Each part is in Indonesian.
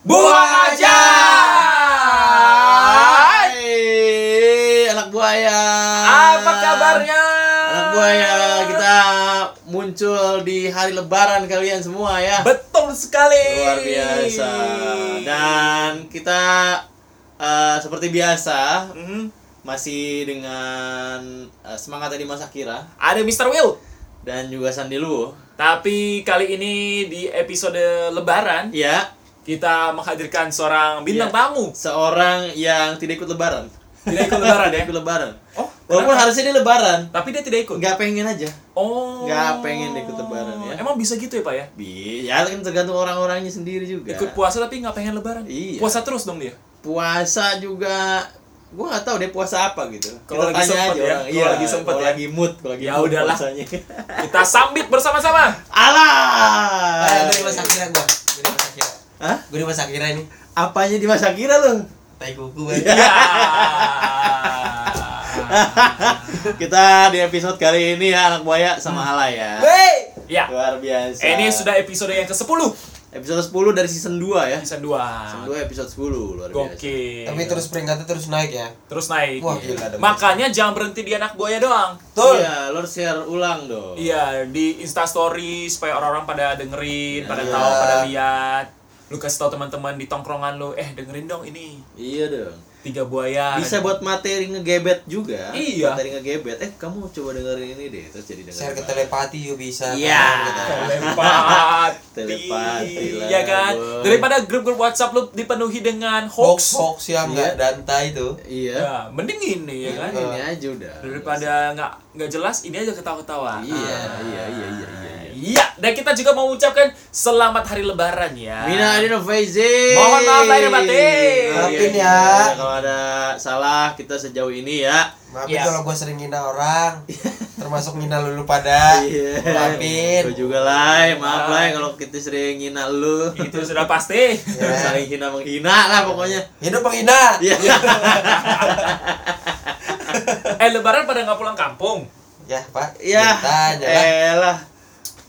Buang aja. Hai, anak buaya. Apa kabarnya? Anak buaya, kita muncul di hari lebaran kalian semua ya. Betul sekali. Luar biasa. Dan kita eh, seperti biasa Mhm. masih dengan eh, semangat dari Mas Akira Ada Mr. Will. dan juga Sandi Lu. Tapi kali ini di episode Lebaran Ya, kita menghadirkan seorang bintang Iya. tamu. seorang yang tidak ikut lebaran. Tidak ikut Lebaran ya? Tidak ikut lebaran. Oh, Walaupun kenapa? harusnya dia lebaran, Tapi dia tidak ikut. nggak pengen aja. Oh. Nggak pengen ikut Lebaran ya. Emang bisa gitu ya Pak ya? Bi, ya kan tergantung orang-orangnya sendiri juga. Ikut puasa tapi nggak pengen Lebaran. Iya. Puasa terus dong dia. puasa juga gua nggak tahu deh puasa apa gitu. Kalau Kita lagi tanya sempet aja ya, orang. Iya, lagi sempet kalau ya. lagi mood, kalau lagi Ya mood udahlah. puasanya. Kita sambit bersama-sama. Alah. Eh, gue gua. Gue. Hah? Gue di masa kira ini. Apanya di masa kira lu? Tai kuku banget. Ya. Kita di episode kali ini ya anak buaya sama Hala ya. Wey. ya. Luar biasa. Ini sudah episode yang ke-10 episode 10 dari season 2 ya. season 2. Season 2 episode 10 luar biasa. Gokil. Tapi terus peringkatnya terus naik ya. terus naik. Wah, gila. Makanya jangan berhenti di anak buaya doang. Betul. Iya, harus share ulang dong. Iya, di Insta Story supaya orang-orang pada dengerin, pada Iya. tahu, pada lihat. Lu kasih tahu teman-teman di tongkrongan lu, eh dengerin dong ini. Iya dong. Tiga buaya. Bisa buat materi ngegebet juga. Iya. Materi ngegebet. Eh, kamu coba dengerin ini deh, terus jadi dengerin. Share ke telepati juga bisa. Iya. kan, gitu. telepati. Telepati lah, Iya kan? Boy. Daripada grup-grup WhatsApp lu dipenuhi dengan Hoax hoax. hoax yang Iya. nggak dantai itu. Iya. Ya, mending ini ya kan. Ini aja udah. Daripada nggak nggak jelas, ini aja ketawa-ketawa. Iya, Ah. iya, iya, iya, iya. Iya, dan kita juga mau ucapkan selamat hari lebaran ya. Mina Adino Faizin. Mohon maaf lahir batin. Maafin Iya, ya. iya, Kalau ada salah kita sejauh ini ya. Maafin Iya. kalau gue sering ngina orang. termasuk ngina lulu pada. Iya. Maafin. Gue juga lah, maaf lah kalau kita sering ngina lu. Itu sudah pasti. Ya. Saling hina menghina lah pokoknya. Hidup penghina. Iya. eh lebaran pada nggak pulang kampung. Ya, Pak. Ya, Tanya lah. elah.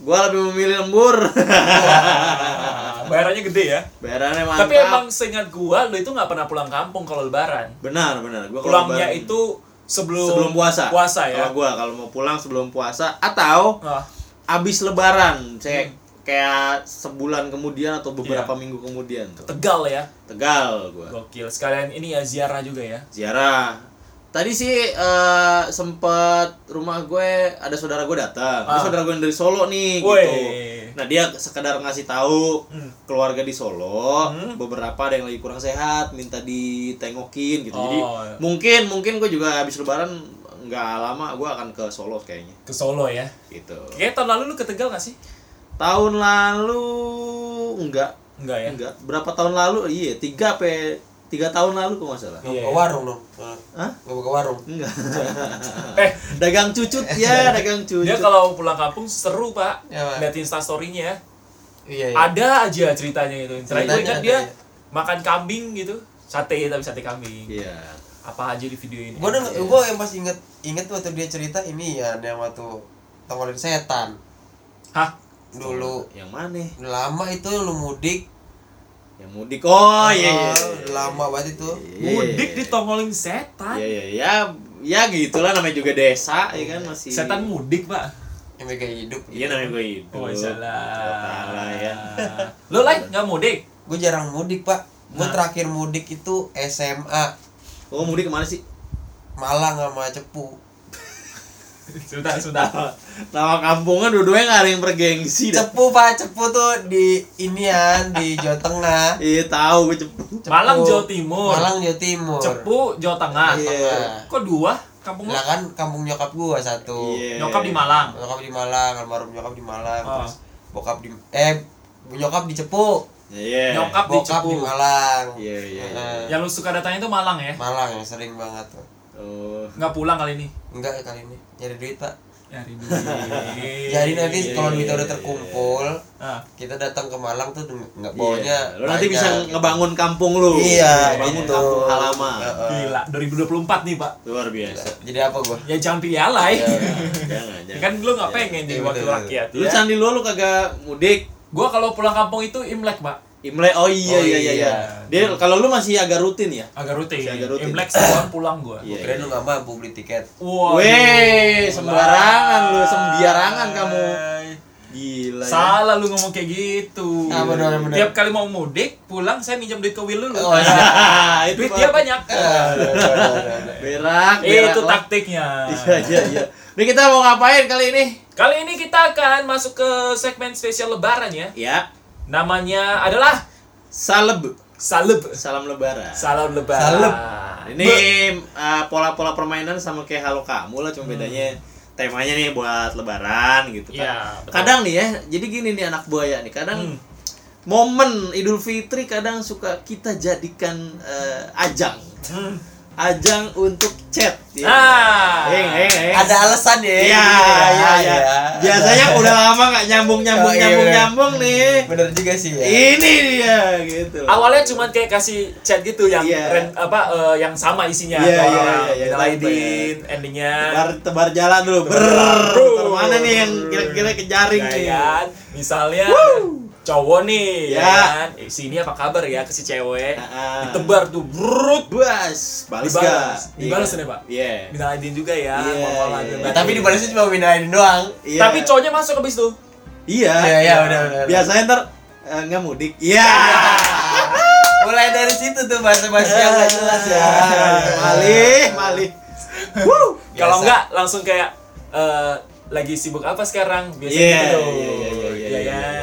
Gua lebih memilih lembur. Ah, Bayarannya gede ya. Bayarannya mantap. Tapi emang seingat gua lu itu nggak pernah pulang kampung kalau lebaran. benar, benar. Gua kalau Pulangnya lebaran- itu sebelum sebelum puasa. Puasa ya. Kalau gua kalau mau pulang sebelum puasa atau Ah, abis lebaran, saya Hmm. kayak sebulan kemudian atau beberapa Iya. minggu kemudian tuh. Tegal ya. Tegal gua. Gokil. Sekalian ini ya ziarah juga ya. Ziarah. Tadi sih eh, sempet rumah gue ada saudara gue datang. Ini Ah. saudara gue yang dari Solo nih Woi. gitu. Nah, dia sekedar ngasih tahu Hmm. keluarga di Solo, Hmm. beberapa ada yang lagi kurang sehat, minta ditengokin gitu. Jadi Oh, iya. mungkin mungkin gue juga habis lebaran nggak lama gue akan ke Solo kayaknya Ke Solo ya. gitu. Kayaknya tahun lalu lu ke Tegal gak sih? Tahun lalu enggak Enggak ya. enggak berapa tahun lalu iya tiga pe tiga tahun lalu kok nggak salah Iya. Nggak buka warung dong. Hah? Nggak buka warung. enggak Eh, dagang cucut ya dagang cucut dia kalau pulang kampung seru, Pak. Ya, Pak. Lihat Insta story-nya ya. Iya, iya. Ada aja ceritanya itu. Ceritanya ingat ada, dia ya. makan kambing gitu. Sate tapi sate kambing. iya Apa aja di video ini. Gue gue yang pas inget inget waktu dia cerita ini ya yang waktu tongolin setan Hah? dulu yang mana lama itu lu mudik yang mudik oh iya iya Ah, udah lama banget itu Iya, Mudik iya. ditongolin setan. Iya iya ya ya gitulah namanya juga desa ya kan masih Setan mudik, Pak. yang mega hidup Iya namanya gue hidup. Oh, salah. Salah ya. Lu lain nggak mudik? gue jarang mudik pak gue Nah. terakhir mudik itu SMA Oh mudik ke mana sih? Malang sama Cepu sudah, sudah. Nama kampungnya dua-duanya nggak ada yang bergengsi dah. Cepu pak Cepu tuh di inian di Jawa Tengah Iya tahu gue cepu. Cepu. Malang Jawa Timur. Malang Jawa Timur Cepu Jawa Tengah. Iya. Kok dua? kampung lu? Lah kan kampung nyokap gua satu. Iya. Nyokap di Malang. Nyokap di Malang, almarhum nyokap di Malang, Oh. terus bokap di eh nyokap di Cepu, Iya. Nyokap di bokap di Cepu. Malang. Iya, iya, iya. Heeh. Yang lu suka datangnya itu Malang ya? Malang yang sering banget tuh. Oh. Nggak pulang kali ini. Enggak ya kali ini, nyari duit, Pak. Nyari duit. Jadi nanti iya, kalau iya, duitnya udah iya, terkumpul, Ah, kita datang ke Malang tuh nggak Iya. bawanya. Lu nanti bisa ngebangun kampung lu. Iya, bangun gitu. kampung halaman. Gila, 2024 nih, Pak. Luar biasa. Jadi apa gua? Ya jangan pilih alay. Iya. jangan, Ya jangan. kan lu nggak pengen jadi Iya, wakil rakyat Lu ya. candi lu lu kagak mudik. Gua kalau pulang kampung itu Imlek, Pak. Imlek. Oh iya Oh, iya iya. iya. Dia kalau lu masih agak rutin ya? Agak rutin. Masih agak rutin. Imlek sebulan pulang gua. Iya. Kira lu nggak mampu beli tiket. Wah. Weh, sembarangan lu, sembiarangan kamu. Gila ya. Salah lu ngomong kayak gitu. Ah, benar, benar. Tiap kali mau mudik, pulang saya minjem duit ke Will dulu. Oh, iya. itu duit dia banyak. Berak, berak itu taktiknya. Iya iya iya. Ini kita mau ngapain kali ini? Kali ini kita akan masuk ke segmen spesial lebaran ya. Ya, Namanya adalah saleb. Saleb. Salam lebaran. Salam lebaran. Saleb. Ini uh, pola-pola permainan sama kayak halo kamu lah cuma bedanya temanya nih buat lebaran gitu kan. Betul. kadang nih ya, jadi gini nih anak buaya nih, kadang Hmm. momen Idul Fitri kadang suka kita jadikan eh, ajang. Hmm. Ajang untuk chat. ya. Ah. Heng, heng, heng. Ada alasan ya. Iya, iya, iya. Biasanya udah lama nggak nyambung nyambung Oh, iya, nyambung bener. nyambung nih. Bener juga sih ya. Ini dia gitu. Awalnya cuma kayak kasih chat gitu yang Iya. ren- apa eh, yang sama isinya Iya, iya, iya, iya. Minal aidin, endingnya tebar tebar jalan dulu. Ber. Mana nih yang kira-kira kejaring Ya nih? kan? Misalnya cowok nih, ya. Ya. kan? Eh, sini apa kabar ya ke si cewek? Ah. Ditebar tuh, brut. Bas, balas Dibalas. gak? Dibalas Iya. nih, Pak. Iya. Minal aidin juga ya. Iya, iya, lahir iya. Ya, tapi dibalasnya cuma minain doang. Iya. Tapi cowoknya masuk habis tuh. Iya. Iya, iya, udah, udah. Biasanya ntar eh, nggak mudik. Iya. Mulai dari situ tuh bahasa-bahasa yang gak jelas ya. malih, malih. Wuh. Kalau enggak langsung kayak eh, lagi sibuk apa sekarang? Biasanya Iya, gitu. iya, iya, iya, iya, Ya iya, kan?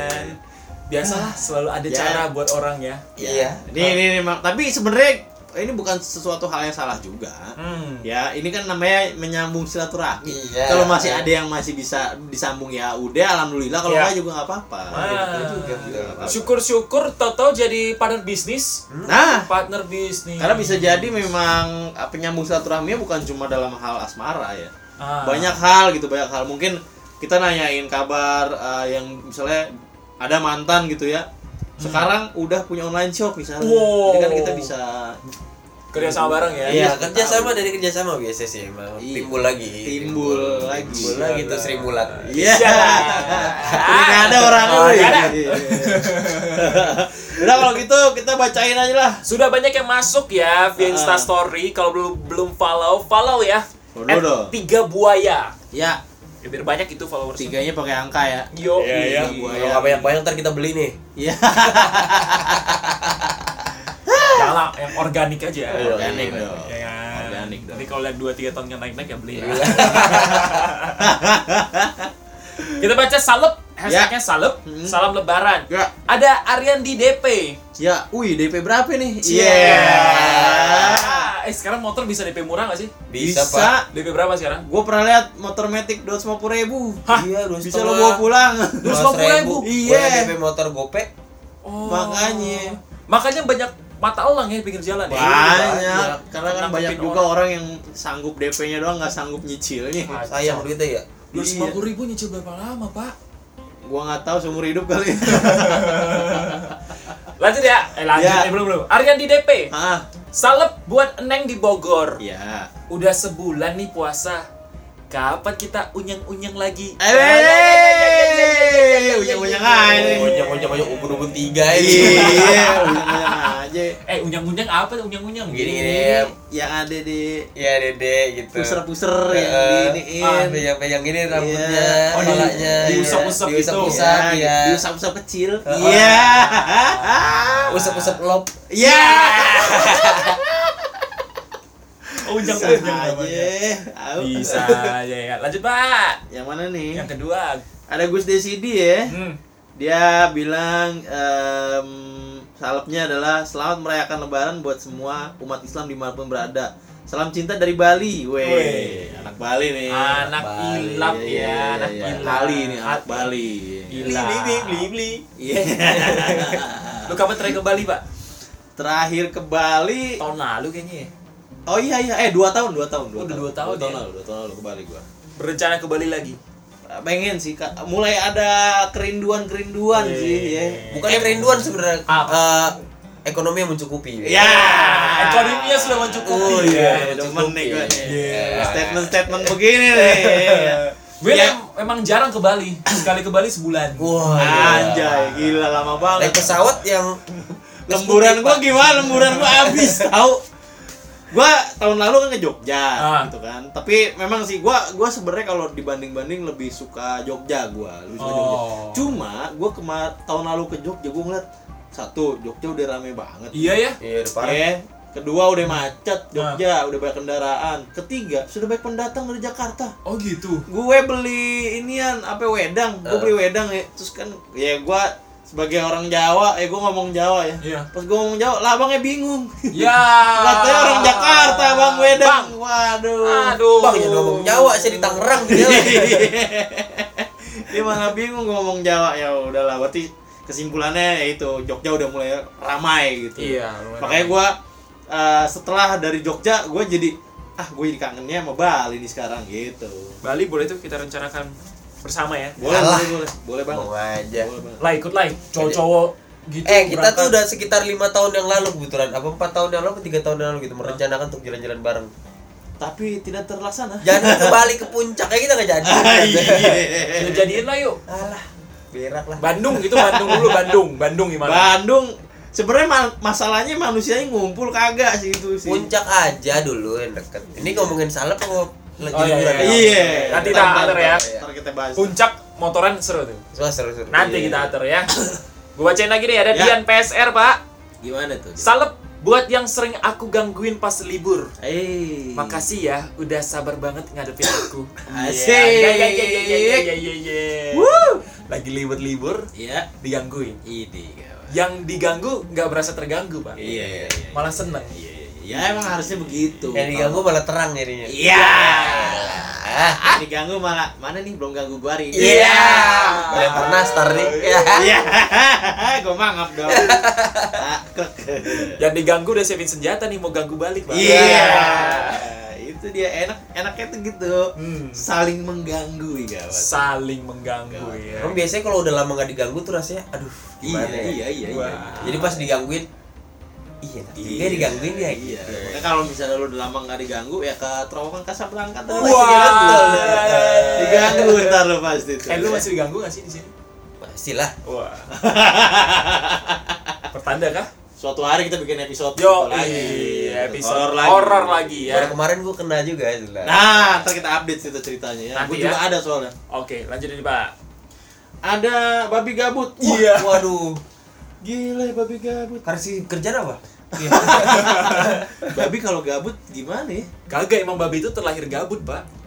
Biasalah selalu ada Ya. cara buat orang ya. Iya. Ini ini, ini Mak. tapi sebenarnya ini bukan sesuatu hal yang salah juga. Hmm. Ya, ini kan namanya menyambung silaturahmi. Iya. Kalau masih ada yang masih bisa disambung ya udah alhamdulillah kalau Iya. enggak juga nggak apa-apa. Ah. Juga, betul. Syukur-syukur Toto jadi partner bisnis. Nah, Partner bisnis. karena bisa jadi memang ah, penyambung silaturahminya bukan cuma dalam hal asmara ya. Ah. Banyak hal gitu, banyak hal. Mungkin kita nanyain kabar ah, yang misalnya ada mantan gitu ya. Sekarang udah punya online shop misalnya. Wow. Jadi kan kita bisa kerja sama bareng ya. Iya, Iya, kerja sama dari kerja sama biasa sih emang. Iya. Timbul lagi. Timbul lagi. Timbul lagi tuh Sri Mulat. Iya. Iya. Ini nggak ada orang Oh, ya. ada. Udah kalau gitu kita bacain aja lah. Sudah banyak yang masuk ya via. Insta Story. Kalau belum belum follow, follow ya. Tiga buaya. Ya, Ya, biar banyak itu followers. tiganya pakai angka ya. Yo. Iya, iya. Buaya. Kalau nggak banyak-banyak ntar kita beli nih. Iya. Jangan yang organik aja. Iya, Organik iya. dong. Ya kan? Organik dong. Nanti kalau lihat 2 3 tahun yang naik-naik ya beli ya. Iya. Kita baca salep, hashtagnya salep, Hmm. salam lebaran. Ya. Ada Aryan di DP. Ya, wih DP berapa nih? Iya. Eh sekarang motor bisa DP murah gak sih? Bisa, Pak. DP berapa sekarang? Gue pernah lihat motor Matic 250 ribu. Hah? Iya, dua Bisa lo bawa pulang. 250.000? Iya. Iya. DP motor gopek. Oh. Makanya. Makanya banyak mata elang ya pinggir jalan ya. Banyak. banyak. Karena kan banyak juga orang. orang yang sanggup DP-nya doang nggak sanggup nyicilnya. Sayang duitnya ya. Dua lima puluh ribu nyicil berapa lama pak? Gua nggak tahu seumur hidup kali. Lanjut ya, eh lanjut Ya. eh, belum belum. Aryan di DP, ah, salep buat Eneng di Bogor. ya. Udah sebulan nih puasa. Kapan kita unyang-unyang lagi? Eh, unyang-unyang aja. Onyok-onyok onyok ubun-ubun tiga Iya, ini. unyang-unyang aja. Eh, unyang-unyang apa tuh unyang-unyang? Gini gini. Yang ada di Ya dede gitu. puser-puser yang Eh, ah, pegang-pegang gini rambutnya, Iya. Oh, di- kepalanya. diusap-usap gitu. Diusap-usap Ya, ya. diusap-usap kecil. Iya. Usap-usap lop. Iya. Oh, Bisa aja. Bisa aja ya. Lanjut, Pak. Yang mana nih? Yang kedua. Ada Gus Desidi ya. Hmm. Dia bilang em, salepnya adalah selamat merayakan lebaran buat semua umat Islam di mana pun berada. Salam cinta dari Bali. Weh, anak Bali nih. Anak Bali, ilap ya, iya, anak iya. ilap. Bali nih, anak Bali. Gila. beli. Iya. Lu kapan terakhir ke Bali, Pak? Terakhir ke Bali. Tahun lalu kayaknya ya. Oh iya iya, eh dua tahun, dua tahun, Oh, udah dua tahun dua tahun ya? lalu, dua tahun lalu ke Bali gua. Berencana ke Bali lagi. Pengen sih, Kak. mulai ada kerinduan-kerinduan Iya. sih ya. Bukan kerinduan sebenarnya. Eh, ekonomi yang mencukupi. Ya. Ekonominya sudah mencukupi. Oh, Iya, iya, demen nih gua nih. Iya. Statement-statement begini nih. Gue Ya. em- emang jarang ke Bali. Sekali ke Bali sebulan. Wah. Anjay, gila lama banget. Naik pesawat yang lemburan gua gimana lemburan gua habis tahu gua tahun lalu kan ke Jogja Ah. gitu kan tapi memang sih gua gua sebenarnya kalau dibanding banding lebih suka Jogja gua lebih suka Jogja Oh. cuma gua kemar tahun lalu ke Jogja gua ngeliat satu Jogja udah rame banget Iya ya? Iya, udah parah. ya kedua udah macet Jogja udah banyak kendaraan ketiga sudah banyak pendatang dari Jakarta Oh gitu. gue beli inian apa wedang gue Ah. beli wedang ya terus kan ya gue sebagai orang Jawa ya gue ngomong Jawa ya Iya. pas gue ngomong Jawa lah abangnya bingung Ya. katanya orang Jakarta bang wedang Bang. waduh Aduh. Bang, jangan ngomong Jawa, saya di Tangerang gitu ya. dia malah bingung gua ngomong Jawa ya udahlah berarti kesimpulannya ya itu Jogja udah mulai ramai gitu Iya. lumayan makanya gue setelah dari Jogja gue jadi ah gue jadi kangennya sama Bali nih sekarang gitu Bali boleh tuh kita rencanakan bersama ya. boleh Alah. boleh boleh boleh banget Mau aja. boleh banget Lah ikut lah. Cowok-cowok gitu. Eh, kita tuh berangkat. udah sekitar lima tahun yang lalu kebetulan. Apa empat tahun yang lalu, tiga tahun yang lalu gitu merencanakan untuk jalan-jalan bareng. tapi tidak terlaksana Jangan ke Bali ke puncak kayak kita nggak jadi. Udah jadiin lah yuk. Alah, berak lah. Bandung gitu, Bandung dulu, Bandung. Bandung gimana? Bandung sebenarnya ma- masalahnya manusianya ngumpul kagak sih itu sih Puncak aja dulu yang deket. Ini ngomongin salah apa lagi oh, iya, iya, iya. iya. Nanti kita atur ya. Kita bahas. Puncak motoran seru tuh. Seru seru seru. Nanti iya, kita iya. atur ya. Gua bacain lagi deh ada ya. Dian PSR, Pak. Gimana tuh? Salep buat yang sering aku gangguin pas libur. Hey. Makasih ya udah sabar banget ngadepin aku. Asik. Yeah, yeah, yeah, Woo. Lagi libur-libur, ya digangguin. Ini. Yang diganggu nggak berasa terganggu, Pak. Iya, iya, iya. Malah seneng. Iya ya emang harusnya begitu Yang diganggu malah terang jadinya. iya Ah, diganggu malah mana nih belum ganggu gua hari ini Iya. Lempar nastar nih. Ya. iya gua mangap dong. Yang diganggu udah siapin senjata nih mau ganggu balik, Pak. iya itu dia enak enaknya tuh gitu Hmm. saling mengganggu ya Saling mengganggu ya. Emang biasanya kalau udah lama nggak diganggu tuh rasanya, aduh, iya ya? iya iya iya Wah. Jadi pas digangguin, iya, iya digangguin ya. iya gitu. Makanya kalau misalnya lu udah lama nggak diganggu ya ke terowongan Kasablanka tuh Wah. pasti diganggu diganggu ntar lu pasti tuh Eh lu masih diganggu gak sih di sini? Pastilah. Wah. Pertanda kah? suatu hari kita bikin episode Yo, lagi iya, episode horor lagi horor lagi ya. Baru kemarin gua kena juga itu lah. nah ntar kita update cerita ceritanya ya Nanti gue juga ya. ada soalnya Oke, lanjut ini Pak. ada babi gabut Iya. Waduh. Gila babi gabut Kasih kerjaan apa? babi kalau gabut gimana ya Kagak emang babi itu terlahir gabut, Pak.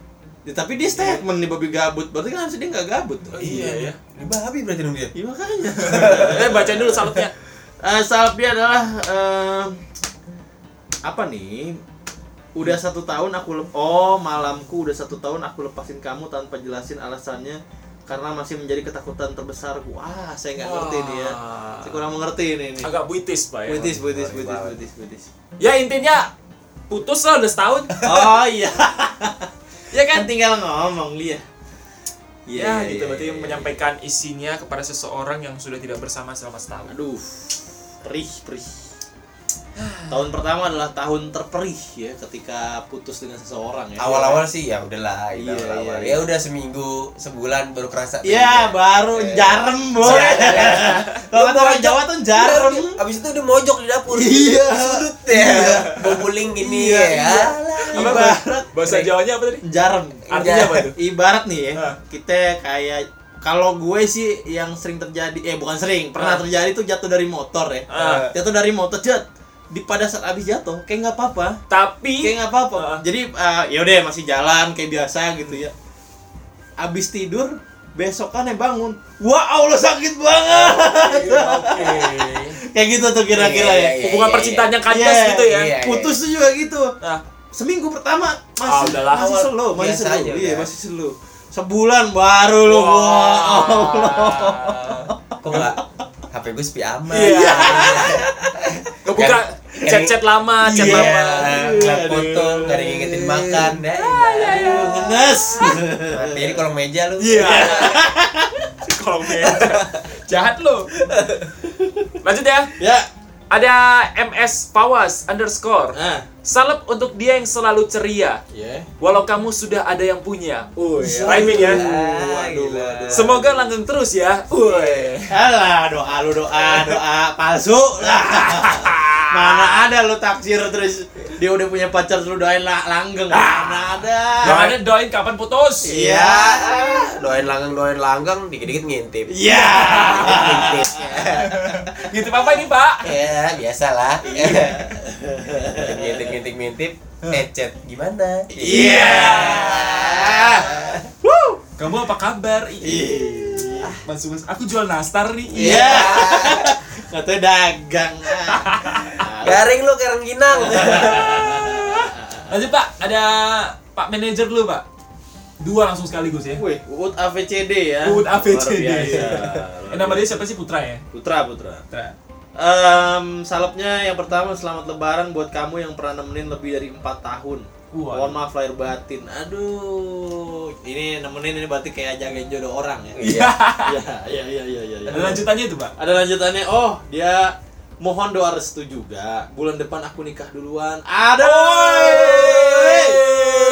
Ya, tapi dia statement nih babi gabut berarti kan harusnya dia nggak gabut tuh. Iya ya. Ini babi berarti dong dia. Iya makanya. Eh bacain dulu salutnya. Eh salapnya adalah eh, apa nih? Udah satu tahun aku lep oh malamku udah satu tahun aku lepasin kamu tanpa jelasin alasannya karena masih menjadi ketakutan terbesarku. Wah saya nggak ngerti nih ya. Saya kurang mengerti ini. nih. Agak buitis, Pak ya. Buitis, buitis, buitis, buitis, buitis. Ya intinya putus lah udah setahun. Oh iya. ya kan kan? tinggal ngomong dia. Ya, gitu berarti iya, iya. menyampaikan isinya kepada seseorang yang sudah tidak bersama selama setahun. Aduh, perih, perih. Tahun pertama adalah tahun terperih ya ketika putus dengan seseorang ya. Awal-awal sih ya udahlah, Iya, iya, awal-awal. iya, Ya udah seminggu, sebulan baru kerasa. Ya, baru Eh. jarem, boy. Kalau kata orang Jawa tuh jarem. Abis itu dia mojok di dapur. Iya. Sudut ya. Bobuling gini Iya, ya. iya. Ibarat Bahasa Jawanya apa tadi? jarem. Artinya apa tuh? Ibarat nih ya, Ah. kita kayak kalau gue sih yang sering terjadi, eh bukan sering, pernah Ah. terjadi tuh jatuh dari motor ya. Ah. Jatuh dari motor, jat. Di pada saat abis jatuh, kayak nggak apa-apa. Tapi kayak nggak apa-apa Ah. jadi uh, ya udah masih jalan kayak biasa gitu ya abis tidur besokannya bangun wah Allah sakit banget Oke. kayak gitu tuh kira-kira Iya, ya iya, Hubungan iya, percintaan iya. yang kandas Iya, gitu ya. iya. putus tuh juga gitu Nah, seminggu pertama Ah, masih udahlah. masih slow, masih slow. aja Iya, udah. masih slow. Sebulan baru lu. Wah. Kok enggak HP gue sepi amat. Iya. Ngebuka Kan- chat-chat lama, chat Iya, lama. Aduh. foto, gak ada ngingetin makan. Ya, Aduh, ngenes. Mati di kolong meja lu. Iya. Kalau meja. Jahat lu. Lanjut ya. Ya. Ada MS Pawas underscore. Nah, Salam untuk dia yang selalu ceria. ya. Walau kamu sudah ada yang punya. Uy, rhyming ya. Ah, gila. Semoga langgeng terus ya. Uy. Alah, doa lu doa, doa palsu. Mana ada lu taksir terus dia udah punya pacar lu doain lah langgeng. Mana ada. Ada doain kapan putus. Iya. Doain langgang, doain langgang, dikit-dikit ngintip. Iya. Ngintip. Gitu apa ini, Pak? Ya, biasalah. Ngintip, ngintip, ngintip. Ecet gimana? Iya. Kamu apa kabar? Ih, Mas, mas, aku jual nastar nih. Iya. Katanya dagang. Garing lu kerang ginang. Lanjut Pak, ada Pak manajer dulu Pak. Dua langsung sekaligus ya. Wih, Uut AVCD ya. Uut AVCD. Eh, nama dia siapa sih Putra ya? Putra, Putra. Putra. Em, salapnya yang pertama selamat lebaran buat kamu yang pernah nemenin lebih dari empat tahun. Wah. Mohon maaf lahir batin. Aduh, ini nemenin ini berarti kayak jagain jodoh orang ya. Iya. Iya, iya, iya, iya, iya. Ada lanjutannya itu Pak. Ada lanjutannya. Oh, dia mohon doa restu juga. Bulan depan aku nikah duluan. Aduh.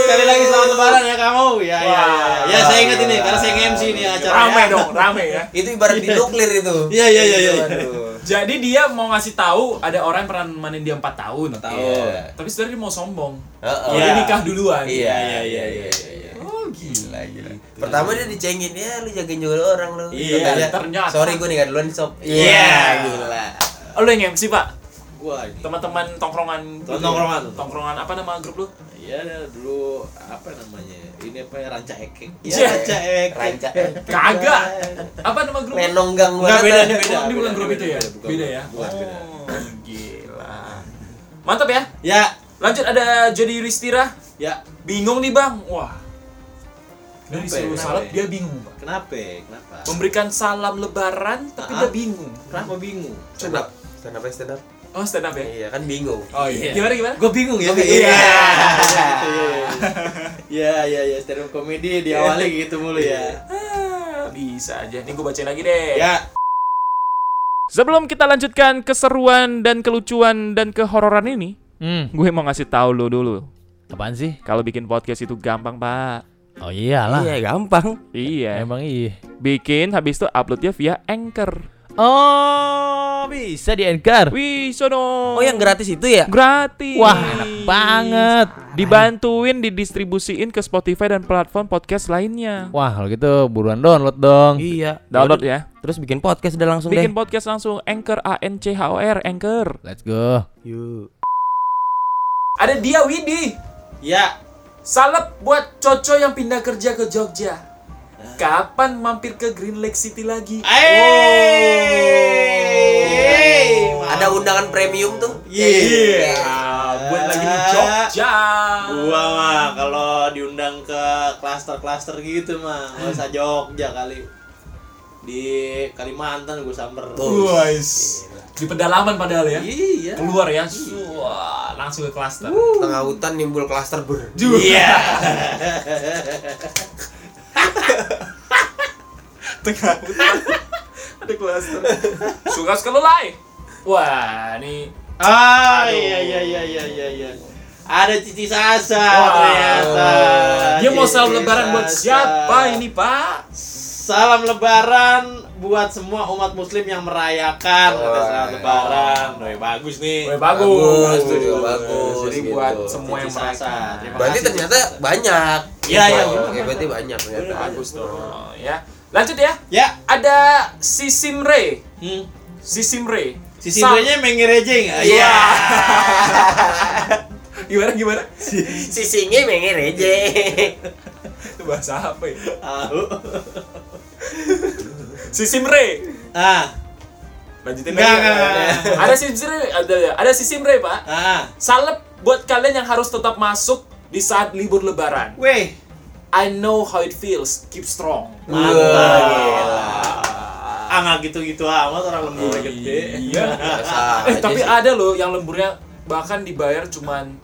Sekali lagi selamat lebaran ya kamu. Ya, ya, ya. Ya, saya ingat ini karena saya nge-MC nih acara. Rame dong, rame ya. Itu ibarat di nuklir itu. Iya, iya, iya, iya. Aduh. Jadi dia mau ngasih tahu ada orang yang pernah nemenin dia 4 tahun. Tahu. Iya. Tapi sebenarnya dia mau sombong. Heeh. Kalau dia nikah duluan. Iya, Iya, iya, iya, iya. Oh, gila. Gila, gila. Pertama dia dicengin, ya lu jagain jodoh orang lu. Iya, Katanya, ternyata. Sorry gue nikah duluan sob. Iya. gila. Oh, lu yang MC Pak? Ini. Teman-teman tongkrongan. gitu? Tongkrongan. Tongkrongan apa nama grup lu? Iya dulu apa namanya? Ini apa ya ranca ekeng? Iya. Iya ranca ekeng. Ranca. Kagak. Apa nama grup? Menonggang Enggak banget. beda, ini beda. Ini bukan grup itu ya? beda, ya? Bukan, beda. Oh, gila. Mantap ya. Ya, Lanjut ada Jody Ristira. ya. Bingung nih bang. Wah. Dari ya? suruh Kenapa salam ya? dia bingung pak. Kenapa? Kenapa? Memberikan salam lebaran tapi Ah. dia bingung. Kenapa bingung? Stand up. Stand up, stand up. Oh stand up ya? Iya kan bingung. Oh iya. Gimana gimana? Gue bingung ya. Gua bingung. Iya. Iya, iya, iya. Stand up comedy diawali gitu mulu ya. Ah, bisa aja. Nih gue bacain lagi deh. Ya. Sebelum kita lanjutkan keseruan dan kelucuan dan kehororan ini, Hmm, gue mau ngasih tahu lo dulu. apaan sih? Kalau bikin podcast itu gampang, Pak. Oh iyalah. gampang. Iya. Emang iya. Bikin habis itu uploadnya via Anchor. Oh, bisa di Anchor. Wih, sono. Oh yang gratis itu ya? gratis. Wah, enak banget. Dibantuin didistribusiin ke Spotify dan platform podcast lainnya. Wah, kalau gitu buruan download dong. Iya. Download ya. Terus bikin podcast udah langsung Bikin podcast langsung Anchor A N C H O R Anchor. Let's go. Yuk. Ada dia Widi. Ya. Salam buat Coco yang pindah kerja ke Jogja. Kapan mampir ke Green Lake City lagi? Eh. Ada undangan premium tuh. Iya. Ah, buat lagi di Jogja. Gua mah kalau diundang ke klaster-klaster gitu mah, nggak usah Jogja kali. Di Kalimantan gue samper. Wais. Di pedalaman padahal ya. Iya. Keluar ya. Wah, langsung ke klaster. Tengah hutan nimbul klaster ber. Iya. Tengah hutan. Ada klaster. Suka sekelelai. Wah, ini Ah Aduh. iya iya iya iya iya iya. Ada Cici Sasa Wah. ternyata. Dia mau Cici salam lebaran buat siapa ini, Pak? Salam lebaran buat semua umat muslim yang merayakan selamat lebaran. Woi, bagus nih. Woi, bagus. Bagus, tuh juga bagus. Jadi gitu. buat semua yang Cici Sasa. merayakan. Berarti kasih, ternyata Sasa. banyak. Iya, iya, Oh, bener. Oke, berarti banyak ternyata. Bagus tuh. Ya. Lanjut ya. Ya. Ada si Simre. Hmm. Si Simre. Si Sindrenya mengerejeng. Iya. gimana gimana? Sisinya menger aja. Itu bahasa apa ya? Tahu. Si Simre. Ah. Lanjutin Enggak, lagi. enggak, enggak. Ada si Simre, ada ada si Simre, Pak. Ah. Salep buat kalian yang harus tetap masuk di saat libur lebaran. Weh, I know how it feels. Keep strong. mantap gila. Ah gitu-gitu amat orang lembur gede. Iya. Biasa Eh aja tapi sih. ada loh yang lemburnya bahkan dibayar cuman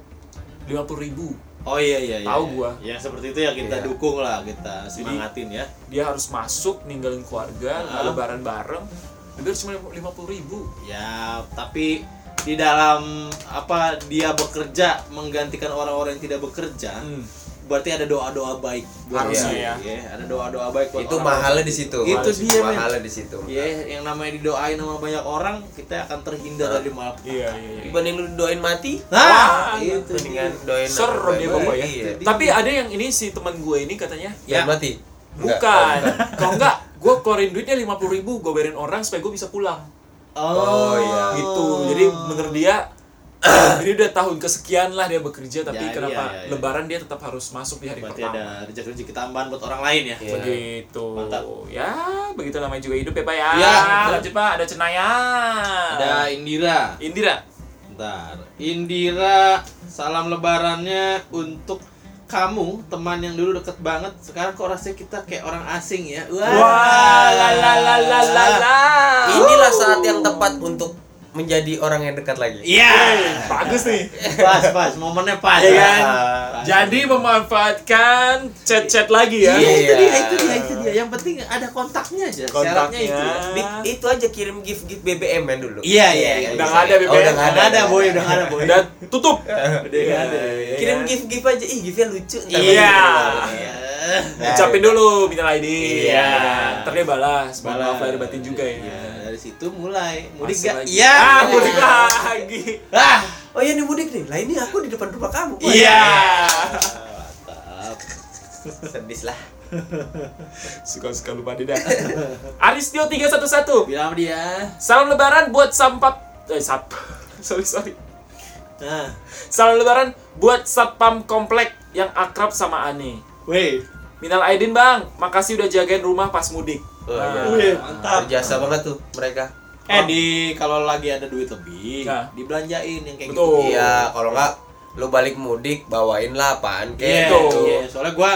50.000 ribu. Oh iya iya iya. Tahu iya. gua. Ya seperti itu ya kita Iya. dukung lah, kita semangatin ya. Dia harus masuk ninggalin keluarga, Ah. lebaran bareng. Dibayar cuma 50.000 ribu. Ya, tapi di dalam apa dia bekerja menggantikan orang-orang yang tidak bekerja, Hmm. Berarti ada doa-doa baik buat Harusnya dia. ya. ada doa-doa baik buat Itu mahalnya di situ. Itu dia, men. mahalnya di situ. Ya, yang namanya didoain sama banyak orang, kita akan terhindar dari malapetaka. Iya iya iya. Dibanding lu doain mati, Nah, Wah, itu dia. doain Serem apa dia baik-baik. bapak ya. Iya. Tapi ada yang ini si teman gue ini katanya Ya. Ya. mati. Bukan. Kalau enggak, gue keluarin duitnya 50.000 ribu, gue bayarin orang supaya gue bisa pulang. Oh, iya. Gitu. Jadi menurut dia ini udah tahun kesekian lah dia bekerja tapi Ya, kenapa iya, iya, iya. lebaran dia tetap harus masuk di hari Berarti pertama. ada rezeki-rezeki tambahan buat orang lain ya. Iya. Begitu. Mantap. Ya, begitu namanya juga hidup ya, Pak ya. Ya. Lanjut, Pak. Ada Cenaya. Ada Indira. Indira. Bentar. Indira, salam lebarannya untuk kamu, teman yang dulu deket banget. Sekarang kok rasanya kita kayak orang asing ya. Wah, Wah, la la la la la la. Inilah saat yang tepat untuk menjadi orang yang dekat lagi. Iya. Bagus nih. Pas, pas, momennya pas. Iya kan? Pas. Jadi memanfaatkan chat-chat lagi ya. Iya, itu Iya. dia, itu dia, itu dia. Yang penting ada kontaknya aja. Syaratnya itu. Di- itu aja kirim gift gift BBM kan dulu. Iya, iya, iya. Udah nggak ada Oh, BBM. udah nggak Udah ada, boy, udah nggak ada, boy. Udah tutup. Udah nggak ada. Iya. Kirim gift gift aja. Ih, giftnya lucu. Iya. Iya. Ucapin dulu minal aidin. Iya. Ntar dia balas. Balas. Maaf lahir batin juga ya. Dari situ mulai. Mudik Masuk gak? lagi. Iya. Ah, mudik lagi. Ah. Oh iya nih mudik nih. Lah ini aku di depan rumah kamu. Iya. Sedis lah. Suka-suka lupa dia dah. Aristio 311. Bilang sama dia. Salam lebaran buat sampap eh sap. sorry sorry. Nah, Salam lebaran buat satpam komplek yang akrab sama Ane. weh. Minal aidin bang, makasih udah jagain rumah pas mudik. Oh, iya. Wih, mantap. Berjasa banget tuh mereka. Eh di kalau lagi ada duit lebih, Nah. dibelanjain yang kayak Betul. gitu. Iya, kalau nggak lu balik mudik bawain lah apaan Iya, kayak Gitu. gitu. iya. Soalnya gua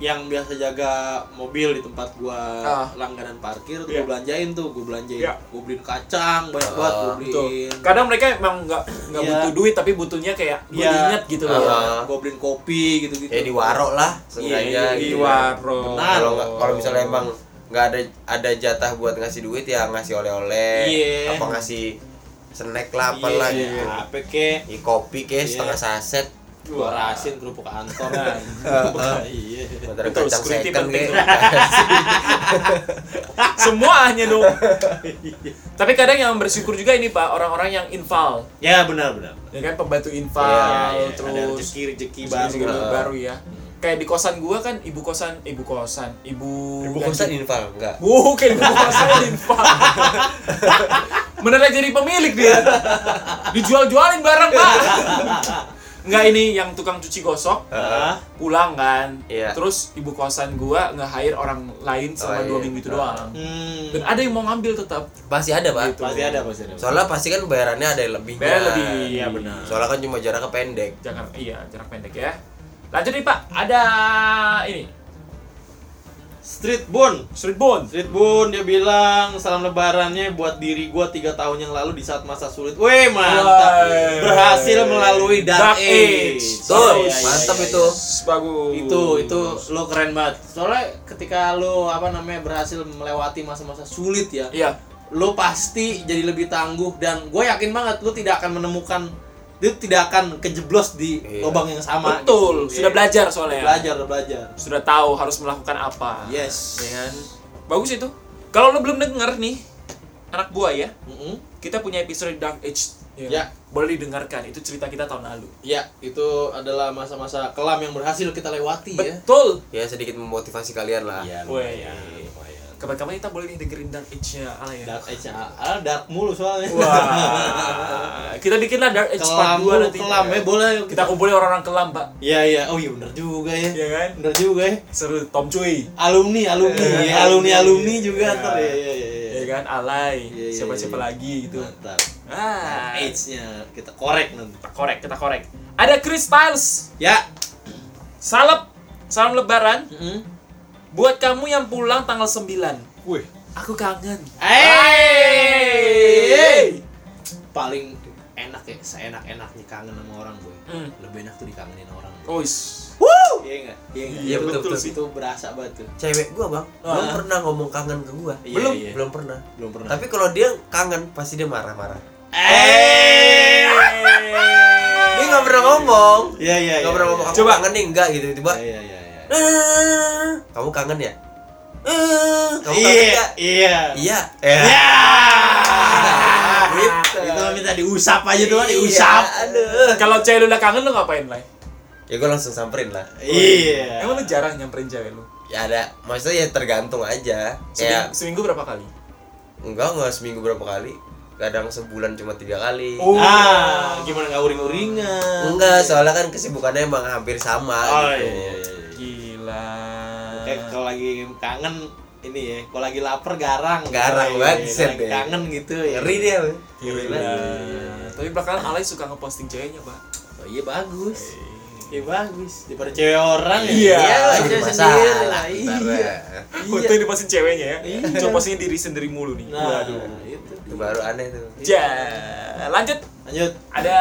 yang biasa jaga mobil di tempat gua Ah. langganan parkir tuh Iya. gua belanjain tuh, gua belanjain. Iya. Gua beliin kacang banyak banget gua Betul. beliin. Kadang mereka emang nggak nggak Iya. butuh duit tapi butuhnya kayak gue Iya. inget gitu loh. Ah. Gua beliin kopi gitu-gitu. Ya di waro lah Iya, seenggaknya Di gitu. waro. Benar. Kalau nggak kalau misalnya emang nggak ada ada jatah buat ngasih duit ya ngasih oleh-oleh Iya. apa ngasih snack lah apalah Iya, gitu. Apa kek? Ih, kopi ke Iya. setengah saset Gua rasin kerupuk kantor. Iya. Betul, security second penting ke. Semuanya dong. tapi kadang yang bersyukur juga ini Pak, orang-orang yang infal. Ya benar benar. Ya kan pembantu infal, Iya, Ada terus rezeki rezeki rezeki baru. baru ya. Kayak di kosan gua kan ibu kosan, ibu kosan, ibu Ibu kosan infal enggak? Bukan ibu kosan infal. Beneran jadi pemilik dia. Dijual-jualin barang, Pak. Enggak ini yang tukang cuci gosok Ah, pulang kan. Iya. Terus ibu kosan gua nge-hire orang lain selama Oh, dua iya. minggu itu doang. hmm. Dan ada yang mau ngambil tetap. Pasti ada, Pak. Gitu. Pasti ada pasti ada. Soalnya pasti kan bayarannya ada yang lebihnya. Bayar lebih. Iya benar. Soalnya kan cuma jaraknya pendek. Jangan iya, jarak pendek ya. Lanjut nih, Pak. Ada ini. Street Bun. Street Bone. Street Bun dia bilang salam lebarannya buat diri gua tiga tahun yang lalu di saat masa sulit. Weh mantap. Berhasil melalui dark, Dark age. age. Tuh, Iya, iya, mantap iya, itu. Bagus. Itu itu lo keren banget. Soalnya ketika lo apa namanya berhasil melewati masa-masa sulit ya, Iya. lo pasti jadi lebih tangguh dan gue yakin banget lo tidak akan menemukan dia tidak akan kejeblos di Iya. lubang yang sama. Betul, gitu. sudah Iya. belajar soalnya. belajar, udah belajar. Sudah tahu harus melakukan apa. Yes. Ya kan? Bagus itu. Kalau lo belum denger nih, anak buah ya, Mm-mm. kita punya episode Dark Age. Ya. Boleh didengarkan. Itu cerita kita tahun lalu. Ya, itu adalah masa-masa kelam yang berhasil kita lewati ya. Betul. Ya sedikit memotivasi kalian lah. Iya, Weh. Kapan-kapan kita boleh nih dengerin Dark Age-nya Ala ya. Dark Age ah, dark mulu soalnya. Wah. kita bikinlah Dark Age kelam part 2 mulu, nanti. kelam ya boleh. Kita kumpulin orang-orang kelam, Pak. Iya, iya. Oh iya benar juga ya. Iya kan? Benar juga ya. Seru Tom Cuy. Alumni, alumni, ya, alumni, iya, alumni iya. juga Iya. ntar ya, ya, ya, ya. Ya kan? Alay. Siapa-siapa lagi gitu. Mantap. Ah, Age-nya kita korek nanti. kita korek, kita korek. Ada Chris Styles. Ya. Salam salam lebaran Mm. Buat kamu yang pulang tanggal 9. Wih. Aku kangen. Hey. Paling enak ya, seenak-enaknya kangen sama orang gue. Hmm. Lebih enak tuh dikangenin orang. Ois. Iya enggak? Iya enggak? Iya, betul, itu- betul. Itu berasa banget tuh. Cewek gua bang belum Ah. pernah ngomong kangen ke gua. Iya, belum, iya. belum pernah. Belum pernah. Tapi kalau dia kangen pasti dia marah-marah. eh. Dia nggak pernah ngomong. Iya iya. Nggak iya, pernah iya. ngomong. Aku Coba. kangen nih enggak gitu tiba. Iya iya iya. Kamu kangen ya? Eh, Kamu kangen Iya nggak? iya. Iya. Ya. Gitu. Itu minta diusap aja doang, Iya, diusap. Aduh. Kalau cewek lu udah kangen lu ngapain, Lai? Ya gua langsung samperin lah. Iya. Emang lu jarang nyamperin cewek lu? Ya ada, maksudnya ya tergantung aja. Seminggu, Kayak seminggu berapa kali? enggak enggak seminggu berapa kali. Kadang sebulan cuma tiga kali. Oh. Ah, gimana nggak uring-uringan? Enggak, soalnya kan kesibukannya emang hampir sama Oh gitu. iya iya. Iya. Kayak kalau lagi kangen ini ya, kalau lagi lapar garang. Garang Iya, banget, set lagi deh. Kangen gitu ya. Ngeri dia. Bang. Gila. Tapi belakangan Alay suka ngeposting ceweknya, Pak. Oh iya bagus. Iya bagus. Daripada cewek orang ya. Iya. Iya, Aja jadi sendiri lah. Iya. ya. Foto yang diposting ceweknya ya. Iya. Coba postingnya diri sendiri mulu nih. Nah, Waduh. itu. Itu baru aneh tuh. Ja, lanjut. Lanjut. Ada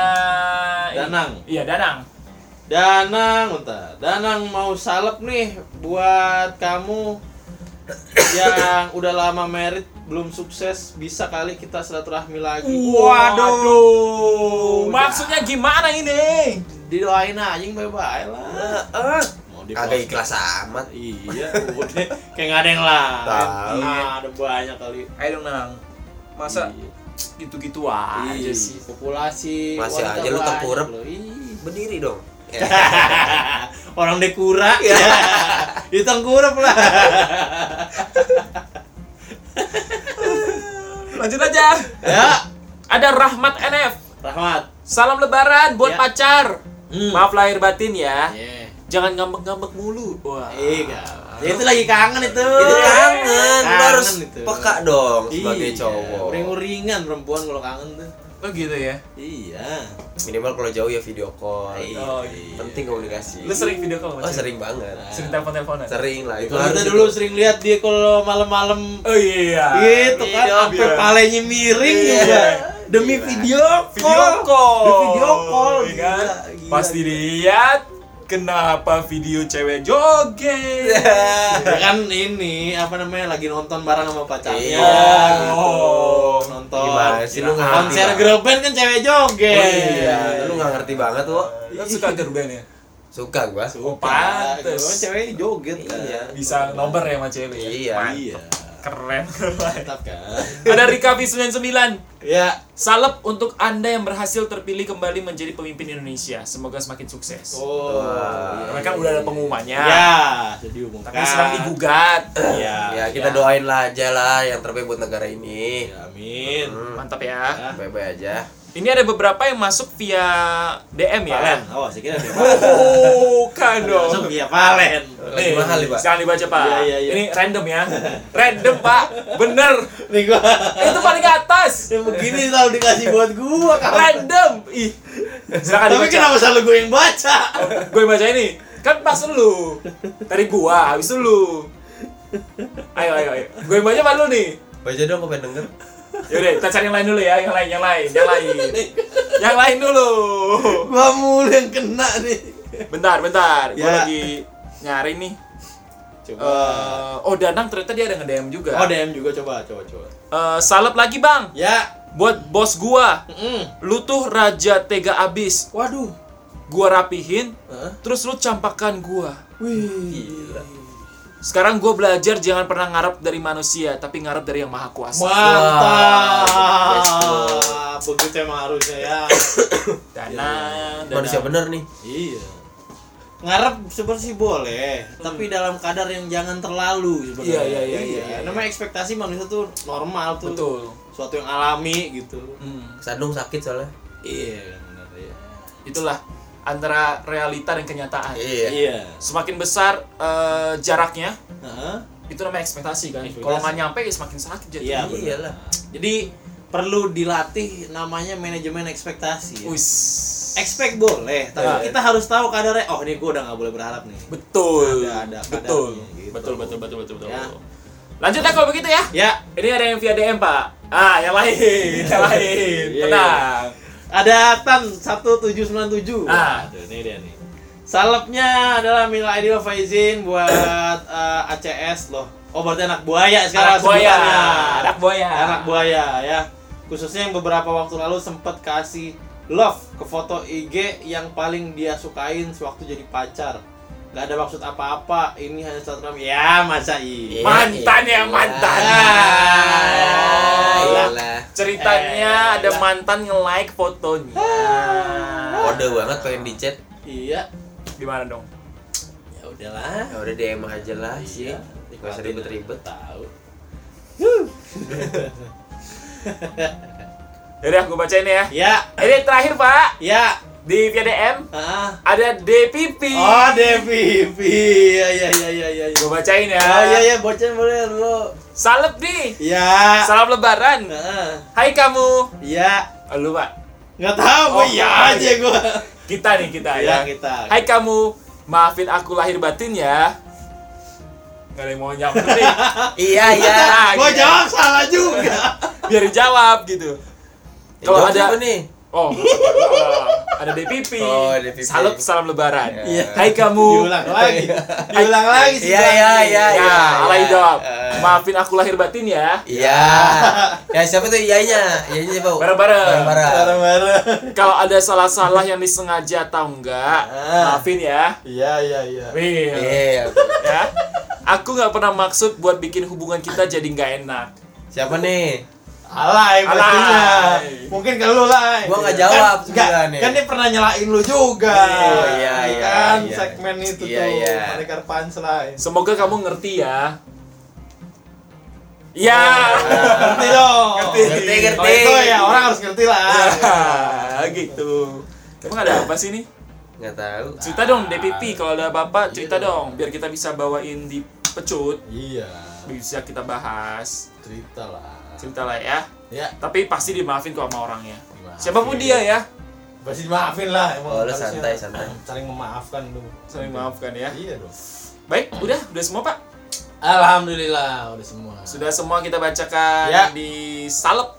Danang. Iya, Danang. Danang, bentar. Danang mau salep nih buat kamu yang udah lama merit belum sukses bisa kali kita silaturahmi lagi. Waduh. Maksudnya gimana ini? Didoain aja yang bye-bye lah. Ah, Mau di Kagak ikhlas amat. Iya, udah kayak nggak ada yang lain. Tahu. Nah, ada banyak kali. Ayo dong, Nang. Masa Iya. gitu-gitu aja Iya, sih? populasi Masih aja lu. Ih. Berdiri dong. Orang dekura ya. Itu tengkurap lah. Lanjut aja. ya, Ada Rahmat NF. Rahmat. Salam lebaran buat Ya. pacar. Hmm. Maaf lahir batin ya. Iya. Jangan ngambek-ngambek mulu. Wah. Iya. Ya itu lagi kangen itu. Itu kangen, lu harus itu. peka dong sebagai Iya, cowok. Uring-uringan perempuan kalau kangen tuh. Oh gitu ya. Iya. Minimal kalau jauh ya video call. Oh, Penting komunikasi. Lu sering video call Oh, sering banget. Sering telepon-teleponan? Sering lah itu kita itu. dulu sering lihat dia kalau malam-malam Oh iya. gitu kan Iya, sampai iya. palenya miring Iya. juga demi Gila. video call. Video call. Demi video call. Iya kan? Gila, gila. Pasti lihat kenapa video cewek joget. Ya kan ini apa namanya lagi nonton bareng sama pacarnya Iya, gitu. Oh. Nonton. Gimana sih lu nggak ngerti Konser girl band kan cewek joget. Oh, iya, lu nggak ngerti banget wo. Lu suka girl band ya? Suka gua. Oh, pantes. Cewek joget kan. Iya. Bisa nobar ya sama cewek. ya? Iya. Iya. Keren. Mantap kan. Ada Rika V99. Ya. Salep untuk Anda yang berhasil terpilih kembali menjadi pemimpin Indonesia. Semoga semakin sukses. Oh. Wah. Karena kan udah ada pengumumannya. Ya, sudah diumumkan. Tapi sedang digugat. Iya. Ya kita doain lah aja lah yang terbaik buat negara ini. Ya, amin. Hmm, Mantap ya. Bye-bye aja. Ini ada beberapa yang masuk via DM ya. Valen. Oh, saya kira dia. Bukan dong. Langsung via Valen. Lagi mahal nih, Pak. Jangan dibaca, Pak. Iya, iya, iya. Ini random ya. Random, Pak. Bener. Nih gua. Itu paling atas. Yang begini selalu dikasih buat gua kan. Random. Ih. Silakan Tapi dibaca. kenapa selalu gue yang baca? Gue baca ini. Kan pas lu. Tadi gua, habis lu. Ayo, ayo, ayo. Gue baca apa lu nih? Baca dong, gue pengen denger. Yaudah, kita cari yang lain dulu ya, yang lain, yang lain, yang lain. Yang lain dulu. Gua mulu yang kena nih. Bentar, bentar. Gue Ya. lagi nyari nih. Coba. Eh, oh, Danang ternyata dia ada nge-DM juga. Oh, DM juga coba, coba, coba. Eh, salep lagi, Bang. Ya. Buat bos gua. Mm. Lu tuh raja tega abis. Waduh. Gua rapihin, Hah? terus lu campakan gua. Wih. Sekarang gua belajar jangan pernah ngarep dari manusia, tapi ngarep dari yang maha kuasa. Mantap. Begitu emang harusnya ya. Dana, dana. Manusia bener nih. iya. Ngarep sebenarnya sih boleh, tapi dalam kadar yang jangan terlalu sebenarnya. Iya, iya, iya, iya, iya. Namanya ekspektasi manusia tuh normal tuh. Betul. Suatu yang alami gitu. Hmm, Sandung sakit soalnya. Iya, benar ya. itulah antara realita dan kenyataan. Iya. Iya. Semakin besar eh, jaraknya, Heeh. itu namanya ekspektasi kan. Ekspektasi. Kalau nggak nyampe ya semakin sakit jadi. Iya. Iyalah. Jadi perlu dilatih namanya manajemen ekspektasi. ya. Wis. expect boleh, tapi Ya. kita harus tahu kadarnya. Oh, ini gue udah nggak boleh berharap nih. Betul. Ada- ada betul. gitu. betul. Betul betul betul betul Ya. Lanjut ya kalau begitu ya. Ya, Ini ada yang via DM, Pak. Ah, yang lain, yang lain. Iya, Tenang. Ada Tan 1797. Ah. Waduh, ini dia nih. Salepnya adalah Mil Aidil Faizin buat eh, ACS loh. Oh, berarti anak buaya sekarang Anak buaya. sebutannya. Anak buaya. Anak buaya ya. Khususnya yang beberapa waktu lalu sempat kasih love ke foto IG yang paling dia sukain sewaktu jadi pacar. Gak ada maksud apa-apa, ini hanya silaturahmi. Ya, masa iya. Mantan ya, mantan. Ah, Iya. iyalah. Ceritanya Eh, ada mantan nge-like fotonya. Kode banget pengen di chat. Iya. Gimana dong? Ya udahlah. Ya udah DM aja lah sih. Iya, Gak usah ribet-ribet. Tahu. Yaudah, gue bacain ya. Ya, Ini terakhir, Pak. ya. Di via DM Ah. ada DPP. Oh, DPP. Ya, ya, ya, ya, ya. ya. Gue bacain ya. Oh, iya, iya, bocah boleh lu. Salep nih. Ya. Salam lebaran. Nah, Hai kamu. ya. Oh, lu, Pak. Nggak tahu, Oh, gua iya oh, aja iya. gua. Kita nih, kita Iya, ya. kita. Hai kamu. Maafin aku lahir batin ya. Gak ada yang mau nyamperin. Iya iya. Ah, Gua gitu. jawab salah juga. Biar dijawab gitu. Kalau Jawab ada apa nih? Oh, ada DPP. Oh, DPP. Salam salam lebaran. Iya. Hai kamu. Diulang lagi. Diulang lagi sih. Iya iya iya. Ya, iya, alay iya. jawab. Maafin aku lahir batin ya. Iya. Ya siapa tuh iyanya? Iyanya siapa? Bareng-bareng. Bareng-bareng. Kalau ada salah-salah yang disengaja atau enggak, Ah. maafin ya. Iya, iya, iya. Iya. ya. Aku nggak pernah maksud buat bikin hubungan kita jadi nggak enak. Siapa nih? Alay pastinya. Alay. Mungkin ke lu lah. Gua nggak jawab Kan, nggak, sebenarnya. kan dia pernah nyelain lu juga. Oh, iya, iya, Kan iya. segmen itu Iya, tuh. iya. Punchline. Semoga kamu ngerti ya. Ya. Ngerti dong. Ngerti. Ngerti, ngerti. Kalau itu ya orang harus ngerti lah. Ya, gitu. Emang ada apa sih nih? Nggak tahu. Cerita dong DPP kalau ada bapak cerita dong biar kita bisa bawain di pecut Iya. bisa kita bahas Cerita lah. Cerita lah ya Ya. tapi pasti dimaafin kok sama orangnya Dimaafin. siapa pun dia ya Pasti dimaafin lah. Emang Oh, lu santai, santai. Saling memaafkan lu. saling maafkan ya Iya dong. baik udah udah semua pak Alhamdulillah udah semua. sudah semua kita bacakan Ya. di salep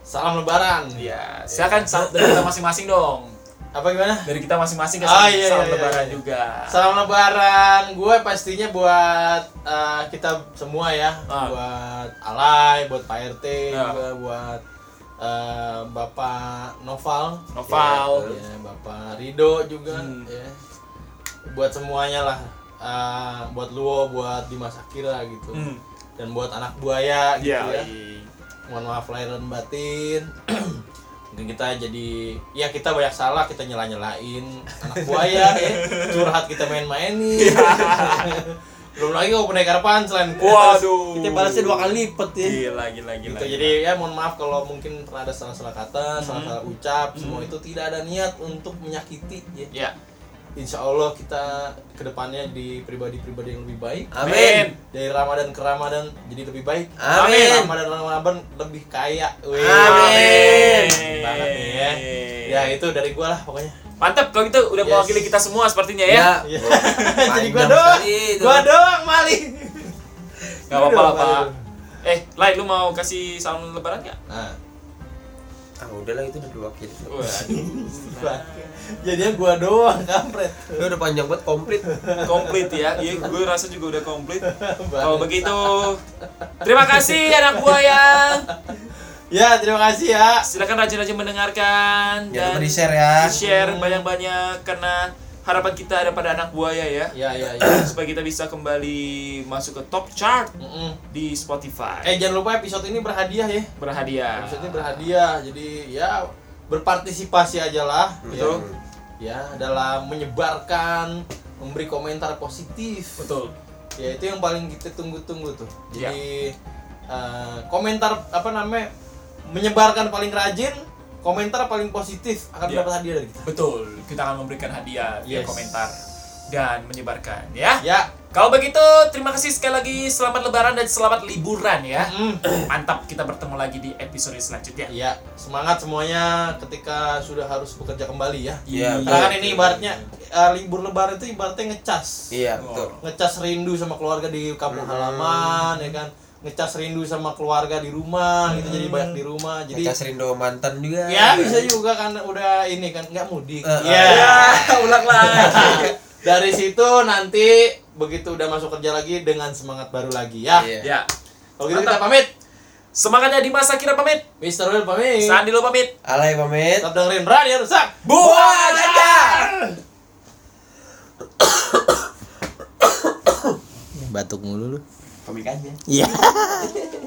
Salam lebaran. ya silakan salep dari kita masing-masing dong Apa gimana? dari kita masing-masing ke Ah, salam, iya, salam iya, lebaran iya. juga Salam lebaran gue pastinya buat uh, kita semua ya, Ah. buat Alay, buat Pak RT, Ya. juga buat uh, Bapak Noval, Noval ya, Bapak Rido juga, Hmm. ya. buat semuanya lah, Uh, buat Luo, buat Dimas Akira gitu, Hmm. dan buat anak buaya gitu Iya, ya. iya. Mohon maaf lahir dan batin. Mungkin kita jadi ya kita banyak salah kita nyela nyelain anak buaya ya. Curhat kita main-mainin. Belum lagi kalau pendekar selain Waduh. kita balasnya dua kali lipat ya. Gila gila gila gitu jadi ya mohon maaf kalau mungkin pernah ada salah-salah kata salah-salah ucap semua itu tidak ada niat untuk menyakiti ya. Ya insya Allah kita ke depannya di pribadi-pribadi yang lebih baik Amin. dari Ramadan ke Ramadan jadi lebih baik Amin. Ramadan ke Ramadan lebih kaya Wih. Amin. banget nih ya ya itu dari gua lah pokoknya Mantap kalau gitu udah Yes. mewakili kita semua sepertinya ya. Iya. Panjang jadi gua doang gua doang mali Gak apa-apa lah Pak. Eh, Lai lu mau kasih salam lebaran gak? nah Ah udahlah itu udah diwakili. Waduh. jadinya gua doang kampret Lu udah panjang banget komplit. komplit ya. Iya, gue rasa juga udah komplit. Kalau begitu, terima kasih anak buaya. ya terima kasih ya Silakan rajin-rajin mendengarkan Jangan dan lupa di share ya. share banyak-banyak karena harapan kita ada pada anak buaya ya. ya ya ya Supaya kita bisa kembali masuk ke top chart Mm-mm. di Spotify. eh jangan lupa episode ini berhadiah ya Berhadiah. episode ini berhadiah jadi ya berpartisipasi aja lah Betul. ya, ya dalam menyebarkan memberi komentar positif Betul. ya itu yang paling kita tunggu-tunggu tuh Iya. jadi eh, komentar apa namanya menyebarkan paling rajin komentar paling positif akan Iya. dapat hadiah dari kita Betul. Kita akan memberikan hadiah via Yes. komentar dan menyebarkan ya. ya Kalau begitu, terima kasih sekali lagi. Selamat lebaran dan selamat liburan ya. Hmm. Mantap, kita bertemu lagi di episode selanjutnya. Iya, semangat semuanya ketika sudah harus bekerja kembali ya. Iya, Karena kan ini ibaratnya eh, libur lebaran itu ibaratnya ngecas. Iya, betul. Ngecas rindu sama keluarga di kampung halaman ya kan. Ngecas rindu sama keluarga di rumah gitu jadi banyak di rumah. Jadi Kita rindu mantan juga. ya bisa juga kan udah ini kan nggak mudik. Eh, Iya. eh. ulang lagi. Dari situ nanti begitu udah masuk kerja lagi dengan semangat baru lagi ya. Iya. ya. Kalau gitu kita Mantap. pamit. Semangatnya di masa kira pamit. Mister Will pamit. Sandi lo pamit. Alay pamit. Tetap dengerin berani rusak. Buah jajar. Batuk mulu lu. Komik aja. Iya.